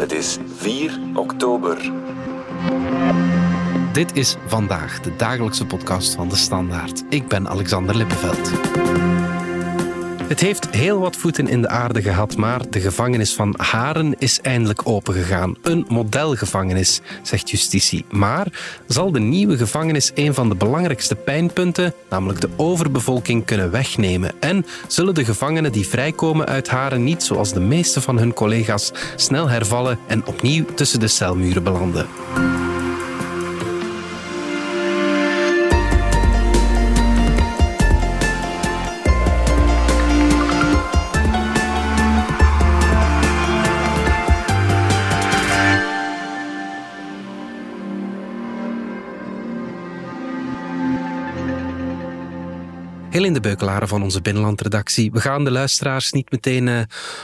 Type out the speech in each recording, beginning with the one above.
Het is 4 oktober. Dit is vandaag de dagelijkse podcast van de Standaard. Ik ben Alexander Lippenveld. Het heeft heel wat voeten in de aarde gehad, maar de gevangenis van Haren is eindelijk opengegaan. Een modelgevangenis, zegt justitie. Maar zal de nieuwe gevangenis een van de belangrijkste pijnpunten, namelijk de overbevolking, kunnen wegnemen? En zullen de gevangenen die vrijkomen uit Haren niet, zoals de meeste van hun collega's, snel hervallen en opnieuw tussen de celmuren belanden? In de Beukelaren van onze binnenlandredactie. We gaan de luisteraars niet meteen uh,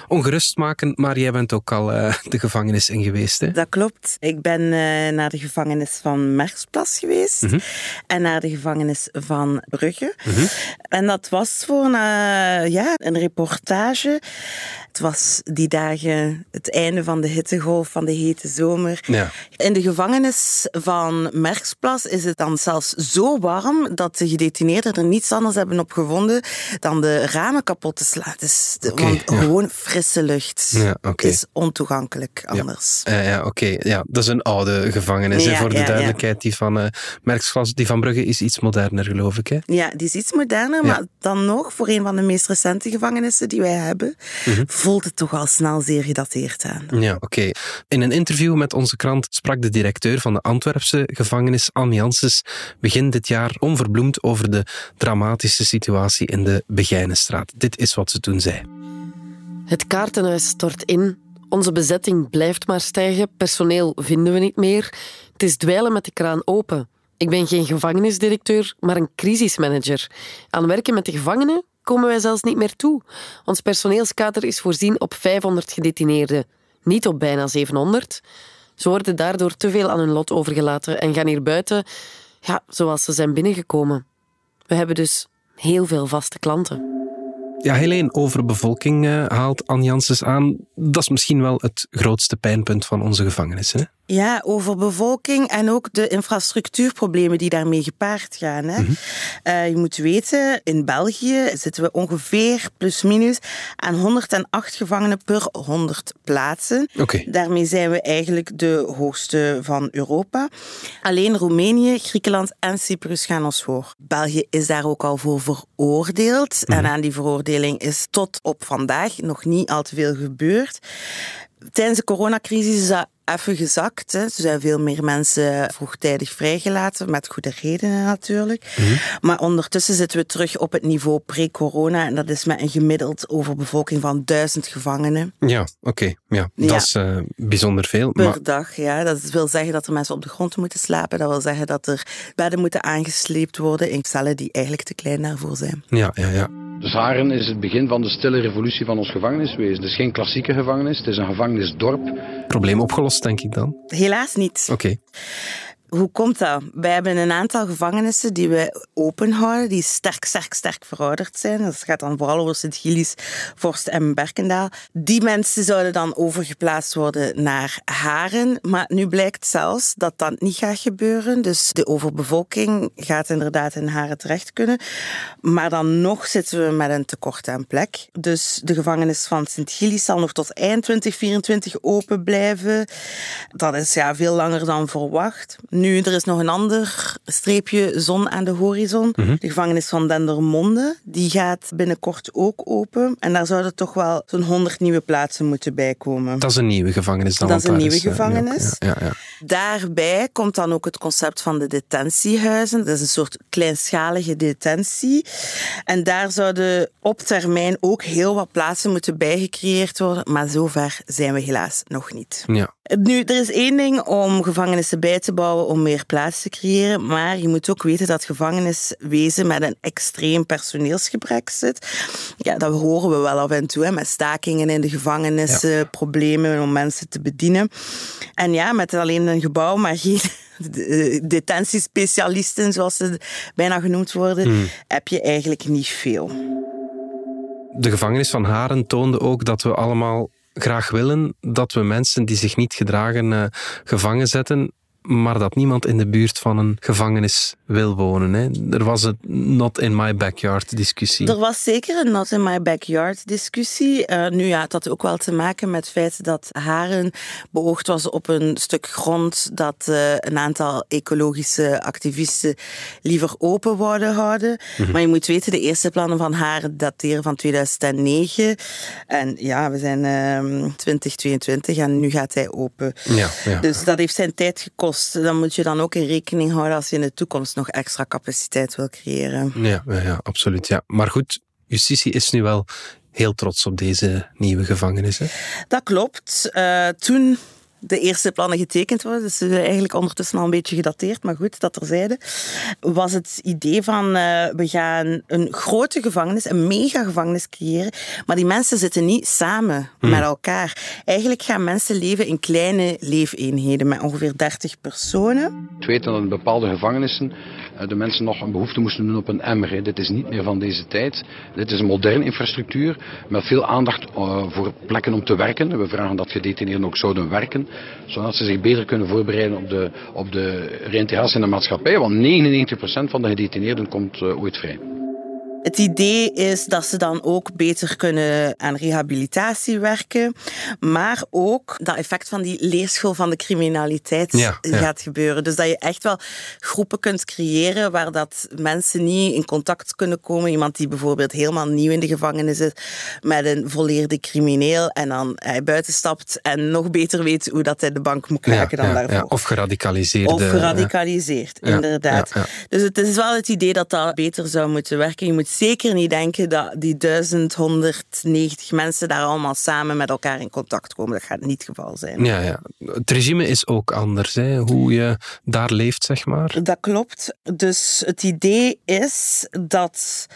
ongerust maken, maar jij bent ook al uh, de gevangenis in geweest. Hè? Dat klopt. Ik ben uh, naar de gevangenis van Merksplas geweest mm -hmm. en naar de gevangenis van Brugge. Mm -hmm. En dat was voor een, ja, een reportage. Het was die dagen het einde van de hittegolf van de hete zomer. Ja. In de gevangenis van Merksplas is het dan zelfs zo warm dat de gedetineerden er niets anders hebben op gevonden dan de ramen kapot te slaan. Dus de, okay, want gewoon frisse lucht ja, okay. is ontoegankelijk anders. Ja, ja oké. Okay. Ja, dat is een oude gevangenis. Voor de duidelijkheid, die van uh, Merksplas, die van Brugge is iets moderner, geloof ik. Hè? Ja, die is iets moderner, maar dan nog, voor een van de meest recente gevangenissen die wij hebben, mm -hmm. voelt het toch al snel zeer gedateerd aan. Ja, oké. In een interview met onze krant sprak de directeur van de Antwerpse gevangenis, Anne Janssens, begin dit jaar onverbloemd over de dramatische situatie in de Begijnenstraat. Dit is wat ze toen zei. Het kaartenhuis stort in. Onze bezetting blijft maar stijgen. Personeel vinden we niet meer. Het is dweilen met de kraan open. Ik ben geen gevangenisdirecteur, maar een crisismanager. Aan werken met de gevangenen komen wij zelfs niet meer toe. Ons personeelskader is voorzien op 500 gedetineerden, niet op bijna 700. Ze worden daardoor te veel aan hun lot overgelaten en gaan hier buiten ja, zoals ze zijn binnengekomen. We hebben dus heel veel vaste klanten. Ja, Helene, overbevolking uh, haalt Anne Janssens aan. Dat is misschien wel het grootste pijnpunt van onze gevangenis. Hè? Ja, overbevolking en ook de infrastructuurproblemen die daarmee gepaard gaan. Hè. Mm -hmm. uh, je moet weten, in België zitten we ongeveer plus minus aan 108 gevangenen per 100 plaatsen. Okay. Daarmee zijn we eigenlijk de hoogste van Europa. Alleen Roemenië, Griekenland en Cyprus gaan ons voor. België is daar ook al voor veroordeeld. Mm -hmm. En aan die veroordeling is tot op vandaag nog niet al te veel gebeurd. Tijdens de coronacrisis is dat even gezakt. Hè. Er zijn veel meer mensen vroegtijdig vrijgelaten, met goede redenen natuurlijk. Mhm. Mm -hmm. Maar ondertussen zitten we terug op het niveau pre-corona. En dat is met een gemiddeld overbevolking van duizend gevangenen. Ja, oké. Okay. Ja, dat is uh, bijzonder veel. Per maar... dag, ja. Dat wil zeggen dat er mensen op de grond moeten slapen. Dat wil zeggen dat er bedden moeten aangesleept worden in cellen die eigenlijk te klein daarvoor zijn. Ja, ja, ja. Dus Haren is het begin van de stille revolutie van ons gevangeniswezen. Het is geen klassieke gevangenis, het is een gevangenisdorp. Probleem opgelost, denk ik dan? Helaas niet. Oké. Okay. Hoe komt dat? Wij hebben een aantal gevangenissen die we open houden, die sterk, sterk, sterk verouderd zijn. Dat gaat dan vooral over Sint-Gillis, Vorst en Berkendaal. Die mensen zouden dan overgeplaatst worden naar Haren. Maar nu blijkt zelfs dat dat niet gaat gebeuren. Dus de overbevolking gaat inderdaad in Haren terecht kunnen. Maar dan nog zitten we met een tekort aan plek. Dus de gevangenis van Sint-Gillis zal nog tot eind 2024 open blijven. Dat is ja, veel langer dan verwacht. Er is nog een ander streepje zon aan de horizon. Mhm. Mm -hmm. De gevangenis van Dendermonde. Die gaat binnenkort ook open. En daar zouden toch wel zo'n 100 nieuwe plaatsen moeten bijkomen. Dat is een nieuwe gevangenis dan? Dat is een nieuwe is, gevangenis. Ja, ja, ja. Daarbij komt dan ook het concept van de detentiehuizen. Dat is een soort kleinschalige detentie. En daar zouden op termijn ook heel wat plaatsen moeten bijgecreëerd worden. Maar zover zijn we helaas nog niet. Ja. Nu, er is één ding om gevangenissen bij te bouwen om meer plaats te creëren, maar je moet ook weten dat gevangeniswezen met een extreem personeelsgebrek zit. Ja, dat horen we wel af en toe, hè, met stakingen in de gevangenissen, ja. problemen om mensen te bedienen. En ja, met alleen een gebouw, maar geen detentiespecialisten, zoals ze bijna genoemd worden, hmm. heb je eigenlijk niet veel. De gevangenis van Haren toonde ook dat we allemaal graag willen dat we mensen die zich niet gedragen uh, gevangen zetten maar dat niemand in de buurt van een gevangenis wil wonen. Hè. Er was een not in my backyard discussie. Er was zeker een not in my backyard discussie. Uh, nu ja, het had ook wel te maken met het feit dat Haren beoogd was op een stuk grond dat uh, een aantal ecologische activisten liever open wouden houden. Mm -hmm. Maar je moet weten, de eerste plannen van Haren dateren van 2009. En ja, we zijn uh, 2022 en nu gaat hij open. Ja, ja. Dus dat heeft zijn tijd gekost dan moet je dan ook in rekening houden als je in de toekomst nog extra capaciteit wil creëren. Ja, ja absoluut. Ja. Maar goed, justitie is nu wel heel trots op deze nieuwe gevangenis. Hè? Dat klopt. Uh, toen de eerste plannen getekend worden, dus ze zijn eigenlijk ondertussen al een beetje gedateerd, maar goed, dat terzijde, was het idee van uh, we gaan een grote gevangenis, een mega gevangenis creëren, maar die mensen zitten niet samen hmm. met elkaar. Eigenlijk gaan mensen leven in kleine leefeenheden met ongeveer 30 personen. Ik weet dat in bepaalde gevangenissen de mensen nog een behoefte moesten doen op een emmer. Dit is niet meer van deze tijd. Dit is een moderne infrastructuur met veel aandacht uh, voor plekken om te werken. We vragen dat gedetineerden ook zouden werken, zodat ze zich beter kunnen voorbereiden op de, op de in de maatschappij. Want 99% van de gedetineerden komt uh, ooit vrij. Het idee is dat ze dan ook beter kunnen aan rehabilitatie werken, maar ook dat effect van die leerschool van de criminaliteit ja, ja. gaat gebeuren. Dus dat je echt wel groepen kunt creëren waar dat mensen niet in contact kunnen komen. Iemand die bijvoorbeeld helemaal nieuw in de gevangenis is met een volleerde crimineel en dan hij buiten stapt en nog beter weet hoe dat hij de bank moet kraken ja, dan daarvoor. Of geradicaliseerd. Of geradicaliseerd, inderdaad. Dus het is wel het idee dat dat beter zou moeten werken. Je moet zeker niet denken dat die 1190 mensen daar allemaal samen met elkaar in contact komen. Dat gaat niet het geval zijn. Ja, ja. Het regime is ook anders, hè? hoe je daar leeft, zeg maar. Dat klopt. Dus het idee is dat.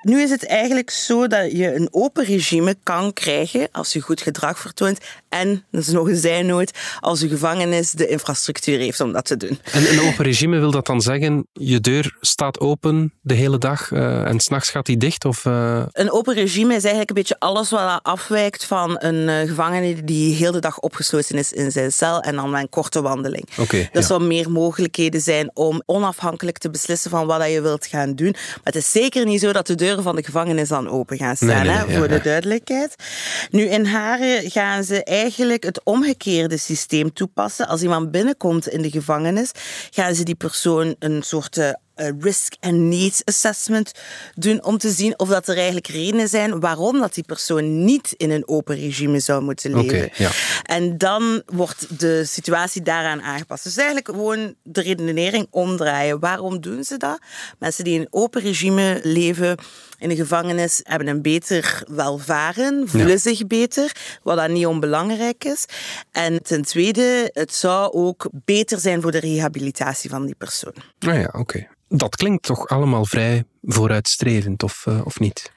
Nu is het eigenlijk zo dat je een open regime kan krijgen als je goed gedrag vertoont. En, dat is nog een zijnoot, als de gevangenis de infrastructuur heeft om dat te doen. En een open regime wil dat dan zeggen, je deur staat open de hele dag uh, en s'nachts gaat die dicht? Of, uh... Een open regime is eigenlijk een beetje alles wat afwijkt van een uh, gevangene die heel de dag opgesloten is in zijn cel en dan een korte wandeling. Okay, er ja. zou meer mogelijkheden zijn om onafhankelijk te beslissen van wat je wilt gaan doen. Maar het is zeker niet zo dat de deuren van de gevangenis dan open gaan staan, nee, nee, hè, ja, voor de duidelijkheid. Nu, in Haren gaan ze eigenlijk het omgekeerde systeem toepassen. Als iemand binnenkomt in de gevangenis, gaan ze die persoon een soort uh, risk and needs assessment doen om te zien of dat er eigenlijk redenen zijn waarom dat die persoon niet in een open regime zou moeten leven. Okay, ja. En dan wordt de situatie daaraan aangepast. Dus eigenlijk gewoon de redenering omdraaien. Waarom doen ze dat? Mensen die in een open regime leven in de gevangenis hebben een beter welvaren, voelen ja. zich beter, wat dan niet onbelangrijk is. En ten tweede, het zou ook beter zijn voor de rehabilitatie van die persoon. Ah ja, oké. Okay. Dat klinkt toch allemaal vrij vooruitstrevend, of, uh, of niet?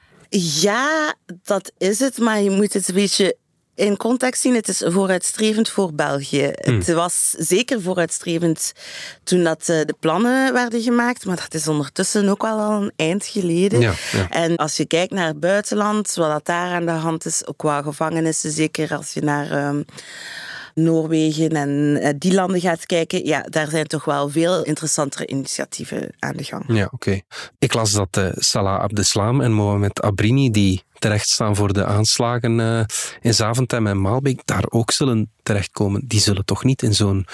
Ja, dat is het, maar je moet het een beetje in context zien, het is vooruitstrevend voor België. Hmm. Het was zeker vooruitstrevend toen dat de plannen werden gemaakt, maar dat is ondertussen ook wel al een eind geleden. Ja, ja. En als je kijkt naar het buitenland, wat dat daar aan de hand is, ook qua gevangenissen, zeker als je naar... Um, Noorwegen en die landen gaat kijken, ja, daar zijn toch wel veel interessantere initiatieven aan de gang. Ja, oké. Ik las dat uh, Salah Abdeslam en Mohamed Abrini, die terecht staan voor de aanslagen uh, in Zaventem en Maalbeek, daar ook zullen terechtkomen. Die zullen toch niet in zo'n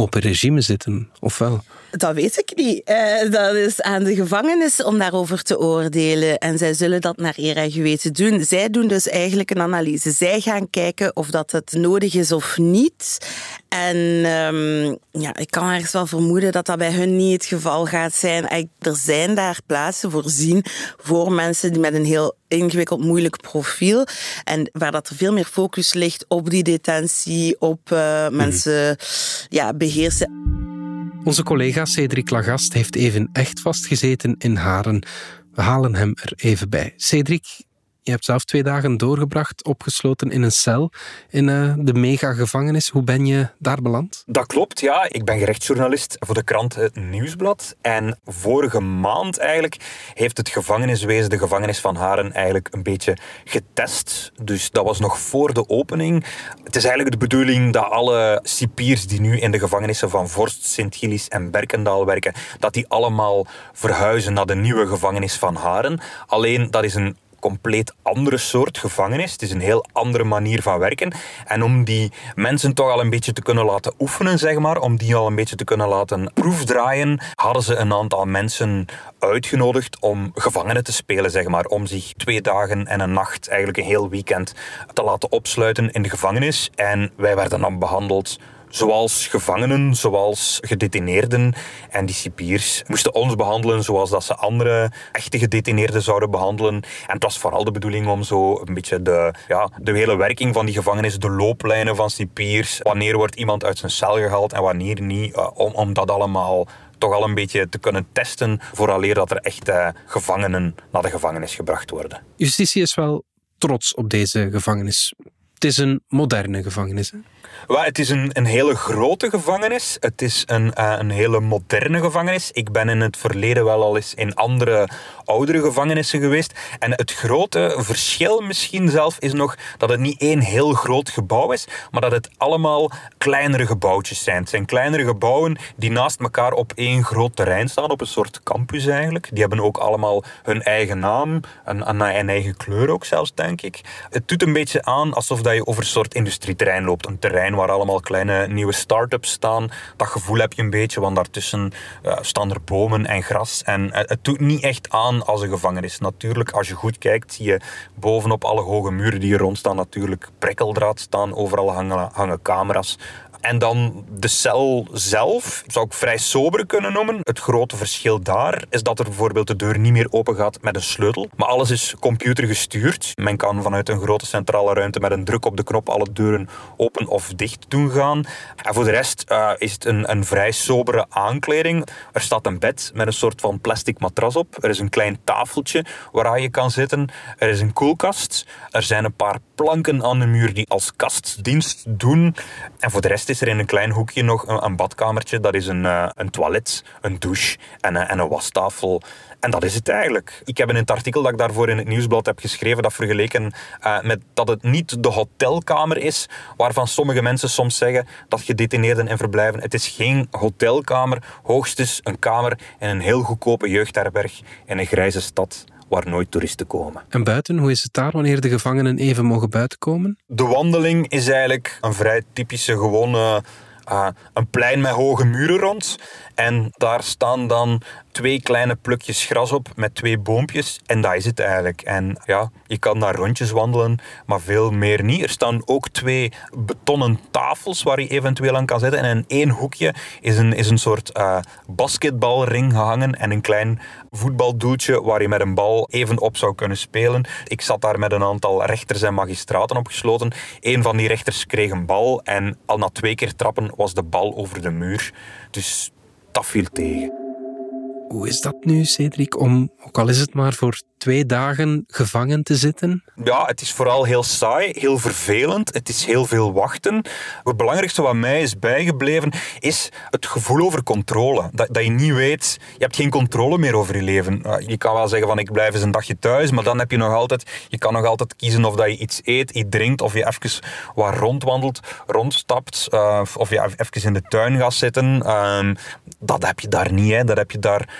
open regime zitten, of wel? Dat weet ik niet. Uh, dat is aan de gevangenis om daarover te oordelen. En zij zullen dat naar eer en geweten doen. Zij doen dus eigenlijk een analyse. Zij gaan kijken of dat het nodig is of niet. En um, ja, ik kan ergens wel vermoeden dat dat bij hun niet het geval gaat zijn. Er zijn daar plaatsen voorzien voor mensen die met een heel ingewikkeld, moeilijk profiel. En waar dat er veel meer focus ligt op die detentie, op uh, mensen mm. ja, beheersen. Onze collega Cedric Lagast heeft even echt vastgezeten in Haren. We halen hem er even bij. Cedric, Je hebt zelf twee dagen doorgebracht, opgesloten in een cel in uh, de mega-gevangenis. Hoe ben je daar beland? Dat klopt, ja. Ik ben gerechtsjournalist voor de krant Het Nieuwsblad. En vorige maand eigenlijk heeft het gevangeniswezen, de gevangenis van Haren, eigenlijk een beetje getest. Dus dat was nog voor de opening. Het is eigenlijk de bedoeling dat alle cipiers die nu in de gevangenissen van Vorst, Sint-Gillis en Berkendaal werken, dat die allemaal verhuizen naar de nieuwe gevangenis van Haren. Alleen dat is een compleet andere soort gevangenis. Het is een heel andere manier van werken. En om die mensen toch al een beetje te kunnen laten oefenen, zeg maar, om die al een beetje te kunnen laten proefdraaien, hadden ze een aantal mensen uitgenodigd om gevangenen te spelen, zeg maar. Om zich twee dagen en een nacht, eigenlijk een heel weekend, te laten opsluiten in de gevangenis. En wij werden dan behandeld zoals gevangenen, zoals gedetineerden. En die cipiers moesten ons behandelen zoals dat ze andere echte gedetineerden zouden behandelen. En het was vooral de bedoeling om zo een beetje de, ja, de hele werking van die gevangenis, de looplijnen van cipiers, wanneer wordt iemand uit zijn cel gehaald en wanneer niet, eh, om, om dat allemaal toch al een beetje te kunnen testen vooraleer dat er echte gevangenen naar de gevangenis gebracht worden. Justitie is wel trots op deze gevangenis. Het is een moderne gevangenis. Het is een, een hele grote gevangenis. Het is een, uh, een hele moderne gevangenis. Ik ben in het verleden wel al eens in andere oudere gevangenissen geweest. En het grote verschil misschien zelf is nog dat het niet één heel groot gebouw is, maar dat het allemaal kleinere gebouwtjes zijn. Het zijn kleinere gebouwen die naast elkaar op één groot terrein staan, op een soort campus eigenlijk. Die hebben ook allemaal hun eigen naam, een, een, een eigen kleur ook zelfs, denk ik. Het doet een beetje aan alsof dat je over een soort industrieterrein loopt. Een terrein waar allemaal kleine nieuwe start-ups staan. Dat gevoel heb je een beetje, want daartussen uh, staan er bomen en gras. En uh, het doet niet echt aan als een gevangenis. Natuurlijk, als je goed kijkt, zie je bovenop alle hoge muren die er rond staan natuurlijk prikkeldraad staan. Overal hangen, hangen camera's. En dan de cel zelf zou ik vrij sober kunnen noemen. Het grote verschil daar is dat er bijvoorbeeld de deur niet meer open gaat met een sleutel, maar alles is computergestuurd. Men kan vanuit een grote centrale ruimte met een druk op de knop alle deuren open of dicht doen gaan. En voor de rest uh, is het een, een vrij sobere aankleding. Er staat een bed met een soort van plastic matras op. Er is een klein tafeltje waaraan je kan zitten. Er is een koelkast. Er zijn een paar planken aan de muur die als kastdienst doen. En voor de rest is er in een klein hoekje nog een, een badkamertje. Dat is een, uh, een toilet, een douche en, uh, en een wastafel. En dat is het eigenlijk. Ik heb in het artikel dat ik daarvoor in het nieuwsblad heb geschreven, dat vergeleken uh, met dat het niet de hotelkamer is, waarvan sommige mensen soms zeggen dat gedetineerden en verblijven. Het is geen hotelkamer, hoogstens een kamer in een heel goedkope jeugdherberg in een grijze stad waar nooit toeristen komen. En buiten, hoe is het daar wanneer de gevangenen even mogen buiten komen? De wandeling is eigenlijk een vrij typische, gewone uh, een plein met hoge muren rond. En daar staan dan twee kleine plukjes gras op met twee boompjes. En dat is het eigenlijk. En ja, je kan daar rondjes wandelen, maar veel meer niet. Er staan ook twee betonnen tafels waar je eventueel aan kan zitten. En in één hoekje is een, is een soort uh, basketbalring gehangen en een klein voetbaldoeltje waar je met een bal even op zou kunnen spelen. Ik zat daar met een aantal rechters en magistraten opgesloten. Een van die rechters kreeg een bal en al na twee keer trappen was de bal over de muur. Dus dat viel tegen. Hoe is dat nu, Cedric, om, ook al is het maar voor twee dagen gevangen te zitten? Ja, het is vooral heel saai, heel vervelend. Het is heel veel wachten. Het belangrijkste wat mij is bijgebleven, is het gevoel over controle. Dat, dat je niet weet, je hebt geen controle meer over je leven. Je kan wel zeggen van ik blijf eens een dagje thuis, maar dan heb je nog altijd, je kan nog altijd kiezen of dat je iets eet, iets drinkt, of je even wat rondwandelt, rondstapt, uh, of je even in de tuin gaat zitten. Uh, dat heb je daar niet, hè. dat heb je daar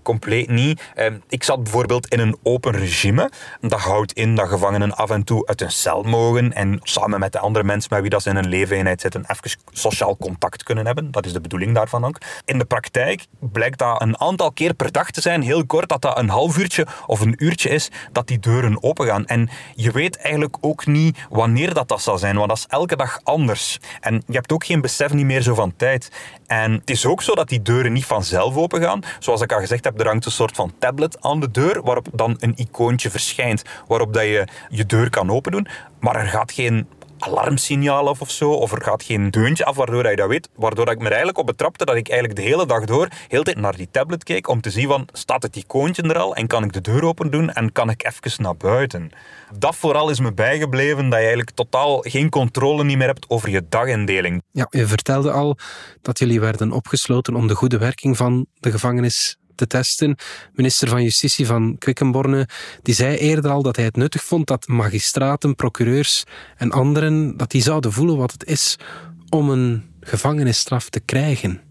compleet niet. Ehm, ik zat bijvoorbeeld in een open regime. Dat houdt in dat gevangenen af en toe uit een cel mogen en samen met de andere mensen met wie dat ze in een leefeenheid zitten even sociaal contact kunnen hebben. Dat is de bedoeling daarvan ook. In de praktijk blijkt dat een aantal keer per dag te zijn, heel kort, dat dat een half uurtje of een uurtje is dat die deuren opengaan. En je weet eigenlijk ook niet wanneer dat, dat zal zijn, want dat is elke dag anders. En je hebt ook geen besef niet meer zo van tijd. En het is ook zo dat die deuren niet vanzelf opengaan. Zoals ik al gezegd heb, er hangt een soort van tablet aan de deur, waarop dan een icoontje verschijnt, waarop dat je je deur kan opendoen. Maar er gaat geen alarmsignaal af of zo, of er gaat geen deuntje af waardoor je dat weet, waardoor ik me eigenlijk op betrapte dat ik eigenlijk de hele dag door heel tijd naar die tablet keek om te zien van, staat het icoontje er al en kan ik de deur open doen en kan ik even naar buiten. Dat vooral is me bijgebleven, dat je eigenlijk totaal geen controle niet meer hebt over je dagindeling. Ja, je vertelde al dat jullie werden opgesloten om de goede werking van de gevangenis te testen. Minister van Justitie van Quickenborne die zei eerder al dat hij het nuttig vond dat magistraten, procureurs en anderen dat die zouden voelen wat het is om een gevangenisstraf te krijgen.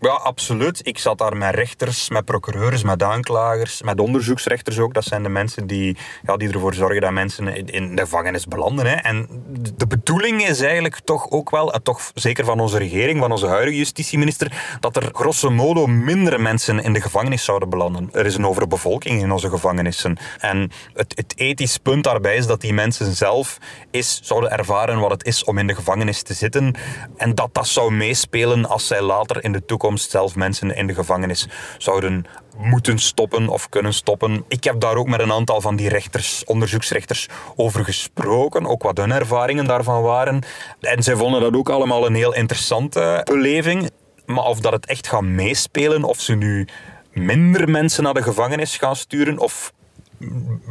Ja, absoluut. Ik zat daar met rechters, met procureurs, met aanklagers, met onderzoeksrechters ook. Dat zijn de mensen die, ja, die ervoor zorgen dat mensen in de gevangenis belanden. Hè. En de bedoeling is eigenlijk toch ook wel, toch zeker van onze regering, van onze huidige justitieminister, dat er grosso modo minder mensen in de gevangenis zouden belanden. Er is een overbevolking in onze gevangenissen. En het, het ethisch punt daarbij is dat die mensen zelf is, zouden ervaren wat het is om in de gevangenis te zitten. En dat dat zou meespelen als zij later in de toekomst zelf mensen in de gevangenis zouden moeten stoppen of kunnen stoppen. Ik heb daar ook met een aantal van die rechters, onderzoeksrechters, over gesproken, ook wat hun ervaringen daarvan waren. En zij vonden dat ook allemaal een heel interessante beleving. Maar of dat het echt gaat meespelen, of ze nu minder mensen naar de gevangenis gaan sturen, of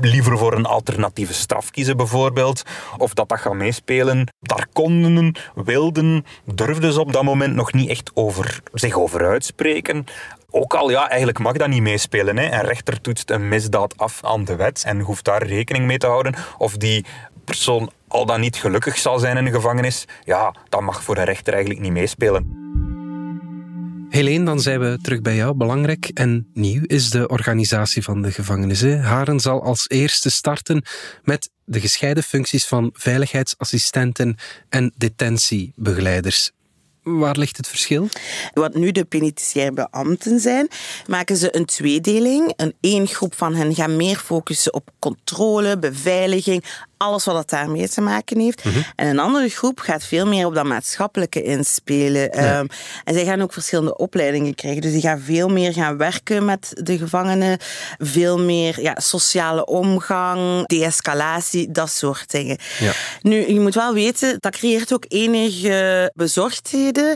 liever voor een alternatieve straf kiezen bijvoorbeeld, of dat dat gaat meespelen. Daar konden, wilden, durfden ze op dat moment nog niet echt over, zich over uitspreken. Ook al, ja, eigenlijk mag dat niet meespelen. Hè. Een rechter toetst een misdaad af aan de wet en hoeft daar rekening mee te houden. Of die persoon al dan niet gelukkig zal zijn in de gevangenis, ja, dat mag voor een rechter eigenlijk niet meespelen. Helene, dan zijn we terug bij jou. Belangrijk en nieuw is de organisatie van de gevangenissen. Haren zal als eerste starten met de gescheiden functies van veiligheidsassistenten en detentiebegeleiders. Waar ligt het verschil? Wat nu de penitentiaire beambten zijn, maken ze een tweedeling. Een één groep van hen gaat meer focussen op controle, beveiliging, alles wat dat daarmee te maken heeft. Mhm. En een andere groep gaat veel meer op dat maatschappelijke inspelen. Ehm, en zij gaan ook verschillende opleidingen krijgen. Dus die gaan veel meer gaan werken met de gevangenen. Veel meer ja, sociale omgang, de-escalatie, dat soort dingen. Ja. Nu, je moet wel weten, dat creëert ook enige bezorgdheden.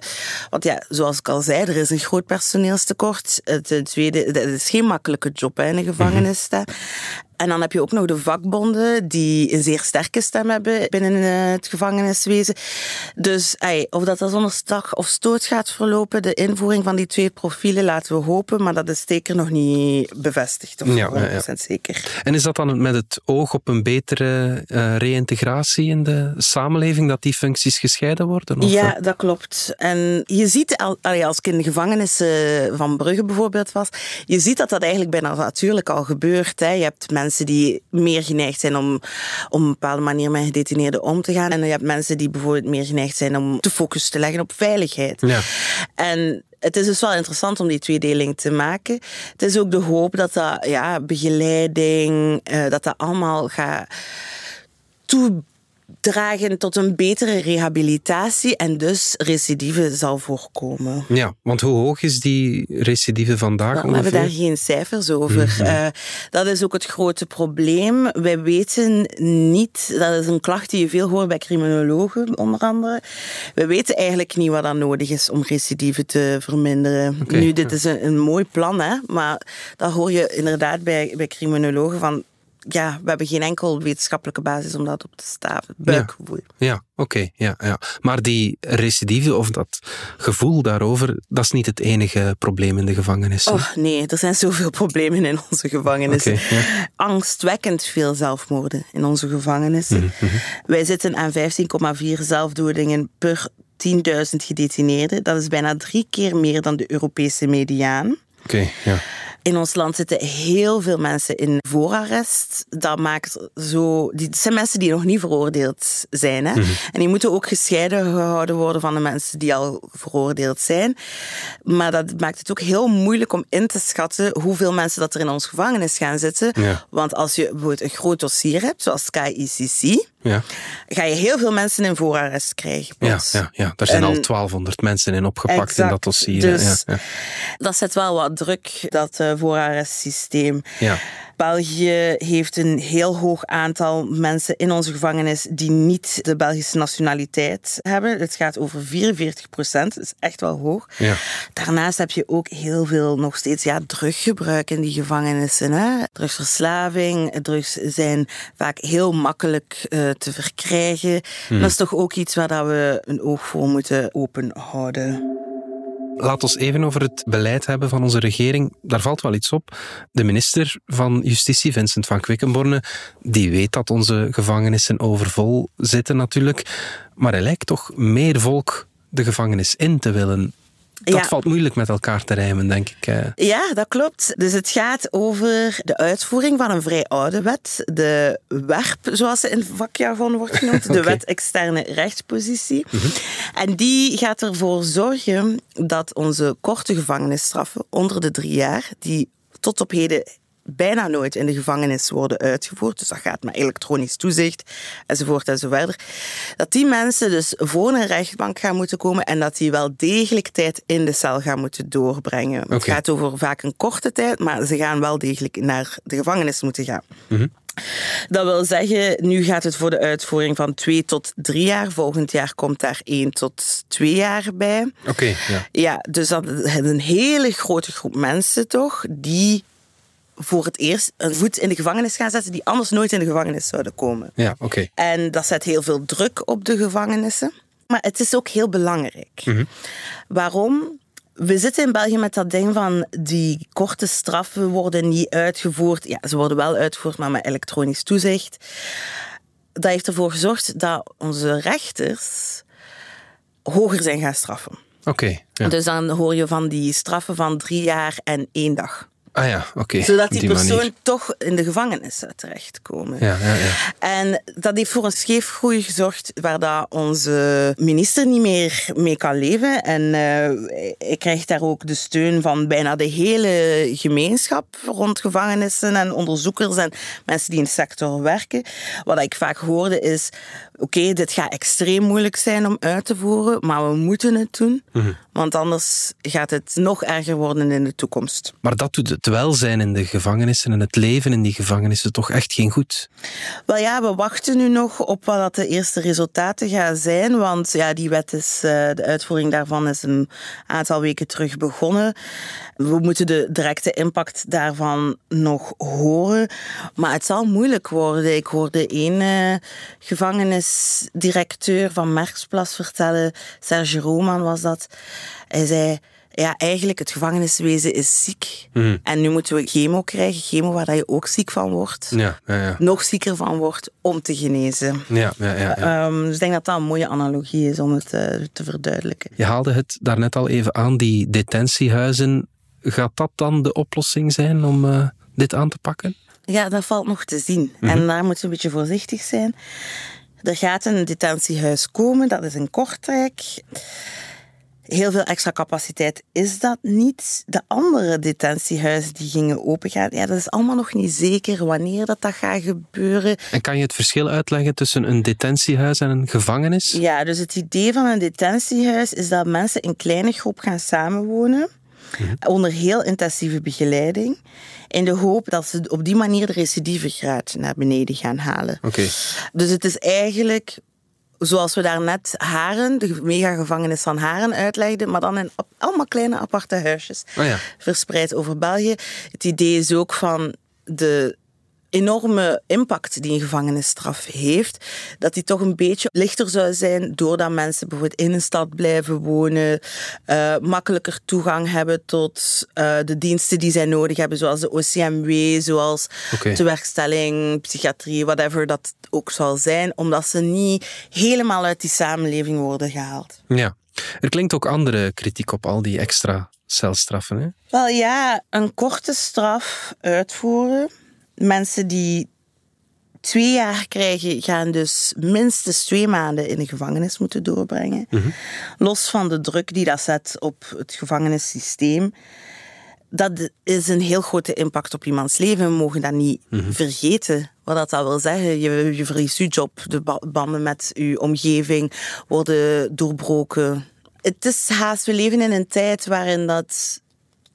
Want ja, zoals ik al zei, er is een groot personeelstekort. Het tweede, het is geen makkelijke job hè, in de gevangenis. Mm en dan heb je ook nog de vakbonden die een zeer sterke stem hebben binnen eh, het gevangeniswezen. Dus of dat, dat zonder stag of stoot gaat verlopen, de invoering van die twee profielen laten we hopen, maar dat is zeker nog niet bevestigd. Of ja, 100% ja. zeker. En is dat dan met het oog op een betere uh, reïntegratie in de samenleving, dat die functies gescheiden worden? Of? Ja, dat klopt. En je ziet, als ik in de gevangenissen van Brugge bijvoorbeeld was, je ziet dat dat eigenlijk bijna natuurlijk al gebeurt. Hè. Je hebt mensen die meer geneigd zijn om op een bepaalde manier met gedetineerden om te gaan. En je hebt mensen die bijvoorbeeld meer geneigd zijn om te focus te leggen op veiligheid. Ja. En het is dus wel interessant om die tweedeling te maken. Het is ook de hoop dat dat ja, begeleiding, uh, dat dat allemaal gaat toe dragen tot een betere rehabilitatie en dus recidive zal voorkomen. Ja, want hoe hoog is die recidive vandaag We hebben daar geen cijfers over. Mhm. Eh, dat is ook het grote probleem. Wij weten niet, dat is een klacht die je veel hoort bij criminologen onder andere. We weten eigenlijk niet wat er nodig is om recidive te verminderen. nu, dit is een, een, mooi plan, hè, maar dat hoor je inderdaad bij, bij criminologen van ja, we hebben geen enkel wetenschappelijke basis om dat op te staven. Buikgevoel. Ja, ja oké. ja, ja. Maar die recidive of dat gevoel daarover, dat is niet het enige probleem in de gevangenis. Oh nee, er zijn zoveel problemen in onze gevangenissen. Okay, Angstwekkend veel zelfmoorden in onze gevangenissen. Mhm, mhm. Wij zitten aan 15,4 zelfdodingen per 10.000 gedetineerden. Dat is bijna drie keer meer dan de Europese mediaan. Oké, ja. In ons land zitten heel veel mensen in voorarrest. Dat maakt zo. Die zijn mensen die nog niet veroordeeld zijn. Hè? Mhm. En die moeten ook gescheiden gehouden worden van de mensen die al veroordeeld zijn. Maar dat maakt het ook heel moeilijk om in te schatten hoeveel mensen dat er in ons gevangenis gaan zitten. Want als je bijvoorbeeld een groot dossier hebt, zoals KICC, ja. ga je heel veel mensen in voorarrest krijgen. Ja, ja, ja, daar zijn al 1200 mensen in opgepakt in dat dossier. Dus dat zet wel wat druk dat voorarrestsysteem. Ja. België heeft een heel hoog aantal mensen in onze gevangenis die niet de Belgische nationaliteit hebben. Het gaat over 44 procent, dat is echt wel hoog. Ja. Daarnaast heb je ook heel veel nog steeds ja, druggebruik in die gevangenissen. Hè? Drugsverslaving, drugs zijn vaak heel makkelijk uh, te verkrijgen. Dat is toch ook iets waar dat we een oog voor moeten openhouden. Laat ons even over het beleid hebben van onze regering. Daar valt wel iets op. De minister van Justitie, Vincent van Quickenborne, die weet dat onze gevangenissen overvol zitten natuurlijk. Maar hij lijkt toch meer volk de gevangenis in te willen dat Ja. valt moeilijk met elkaar te rijmen, denk ik. eh. Ja, dat klopt. Dus het gaat over de uitvoering van een vrij oude wet. De WERP, zoals ze in vakjargon wordt genoemd. De wet externe rechtspositie. En die gaat ervoor zorgen dat onze korte gevangenisstraffen onder de drie jaar, die tot op heden bijna nooit in de gevangenis worden uitgevoerd. Dus dat gaat met elektronisch toezicht enzovoort enzoverder. Dat die mensen dus voor een rechtbank gaan moeten komen en dat die wel degelijk tijd in de cel gaan moeten doorbrengen. Het gaat over vaak een korte tijd, maar ze gaan wel degelijk naar de gevangenis moeten gaan. Dat wil zeggen, nu gaat het voor de uitvoering van twee tot drie jaar. Volgend jaar komt daar één tot twee jaar bij. Oké, ja. Ja, dus dat is een hele grote groep mensen toch, die voor het eerst een voet in de gevangenis gaan zetten, die anders nooit in de gevangenis zouden komen. Ja, oké. En dat zet heel veel druk op de gevangenissen. Maar het is ook heel belangrijk. Waarom? We zitten in België met dat ding van die korte straffen worden niet uitgevoerd. Ja, ze worden wel uitgevoerd, maar met elektronisch toezicht. Dat heeft ervoor gezorgd dat onze rechters hoger zijn gaan straffen. Oké, ja. Dus dan hoor je van die straffen van drie jaar en één dag. Ah ja, oké. Zodat die, persoon manier. toch in de gevangenis zou terechtkomen. Ja, ja, ja. En dat heeft voor een scheefgroei gezorgd waar dat onze minister niet meer mee kan leven. En eh hij krijgt daar ook de steun van bijna de hele gemeenschap rond gevangenissen en onderzoekers en mensen die in de sector werken. Wat ik vaak hoorde is, oké, dit gaat extreem moeilijk zijn om uit te voeren, maar we moeten het doen. Want anders gaat het nog erger worden in de toekomst. Maar dat doet het welzijn in de gevangenissen en het leven in die gevangenissen toch echt geen goed. Wel ja, we wachten nu nog op wat dat de eerste resultaten gaan zijn. Want ja, die wet is, eh, de uitvoering daarvan is een aantal weken terug begonnen. We moeten de directe impact daarvan nog horen. Maar het zal moeilijk worden. Ik hoorde één gevangenisdirecteur van Merksplas vertellen, Serge Roman was dat. Hij zei, ja, eigenlijk het gevangeniswezen is ziek. En nu moeten we chemo krijgen, chemo waar je ook ziek van wordt Ja, ja, ja. nog zieker van wordt om te genezen. ja, ja, ja, ja. Ehm, dus ik denk dat dat een mooie analogie is om het eh, te verduidelijken. Je haalde het daarnet al even aan, die detentiehuizen. Gaat dat dan de oplossing zijn om eh, dit aan te pakken? Ja, dat valt nog te zien. En daar moeten we een beetje voorzichtig zijn. Er gaat een detentiehuis komen, dat is in Kortrijk. Heel veel extra capaciteit is dat niet. De andere detentiehuizen die gingen opengaan, ja, dat is allemaal nog niet zeker wanneer dat, dat gaat gebeuren. En kan je het verschil uitleggen tussen een detentiehuis en een gevangenis? Ja, dus het idee van een detentiehuis is dat mensen in kleine groep gaan samenwonen. Onder heel intensieve begeleiding. In de hoop dat ze op die manier de recidivegraad naar beneden gaan halen. Oké. Dus het is eigenlijk zoals we daarnet Haren, de megagevangenis van Haren, uitlegden, maar dan in allemaal kleine aparte huisjes Oh ja. verspreid over België. Het idee is ook van de enorme impact die een gevangenisstraf heeft, dat die toch een beetje lichter zou zijn doordat mensen bijvoorbeeld in een stad blijven wonen, eh, makkelijker toegang hebben tot eh, de diensten die zij nodig hebben, zoals de OCMW, zoals Oké. tewerkstelling, psychiatrie, whatever dat ook zal zijn, omdat ze niet helemaal uit die samenleving worden gehaald. Ja. Er klinkt ook andere kritiek op al die extra celstraffen. Hè? Wel ja, een korte straf uitvoeren. Mensen die twee jaar krijgen, gaan dus minstens twee maanden in de gevangenis moeten doorbrengen. Los van de druk die dat zet op het gevangenissysteem. Dat is een heel grote impact op iemands leven. We mogen dat niet vergeten. Wat dat, dat wil zeggen, je, je verliest je job, de ba- banden met je omgeving worden doorbroken. Het is haast, we leven in een tijd waarin dat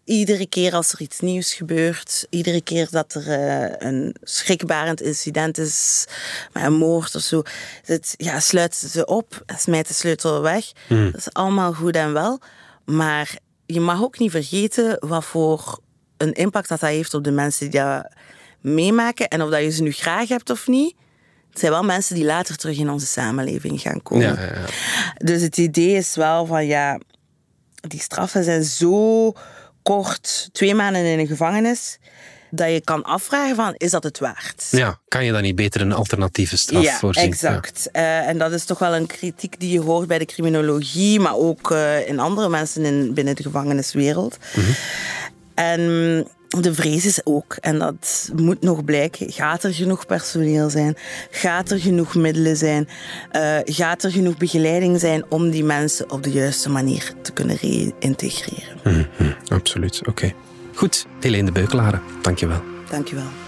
iedere keer als er iets nieuws gebeurt, iedere keer dat er uh, een schrikbarend incident is, een moord of zo, het, ja, sluiten ze op en smijten de sleutel weg. Dat is allemaal goed en wel. Maar je mag ook niet vergeten wat voor een impact dat dat heeft op de mensen die dat meemaken. En of dat je ze nu graag hebt of niet. Het zijn wel mensen die later terug in onze samenleving gaan komen. Ja, ja, ja. Dus het idee is wel van ja, die straffen zijn zo kort, twee maanden in een gevangenis, dat je kan afvragen van, is dat het waard? Ja, kan je dan niet beter een alternatieve straf ja, voorzien? Exact. Uh, en dat is toch wel een kritiek die je hoort bij de criminologie, maar ook uh, in andere mensen in, binnen de gevangeniswereld. Mm -hmm. En de vrees is ook, en dat moet nog blijken, gaat er genoeg personeel zijn? Gaat er genoeg middelen zijn? Uh, gaat er genoeg begeleiding zijn om die mensen op de juiste manier te kunnen reïntegreren? Mm -hmm, absoluut, oké. Okay. Goed, Helene de Beukelaren, dankjewel. Dankjewel.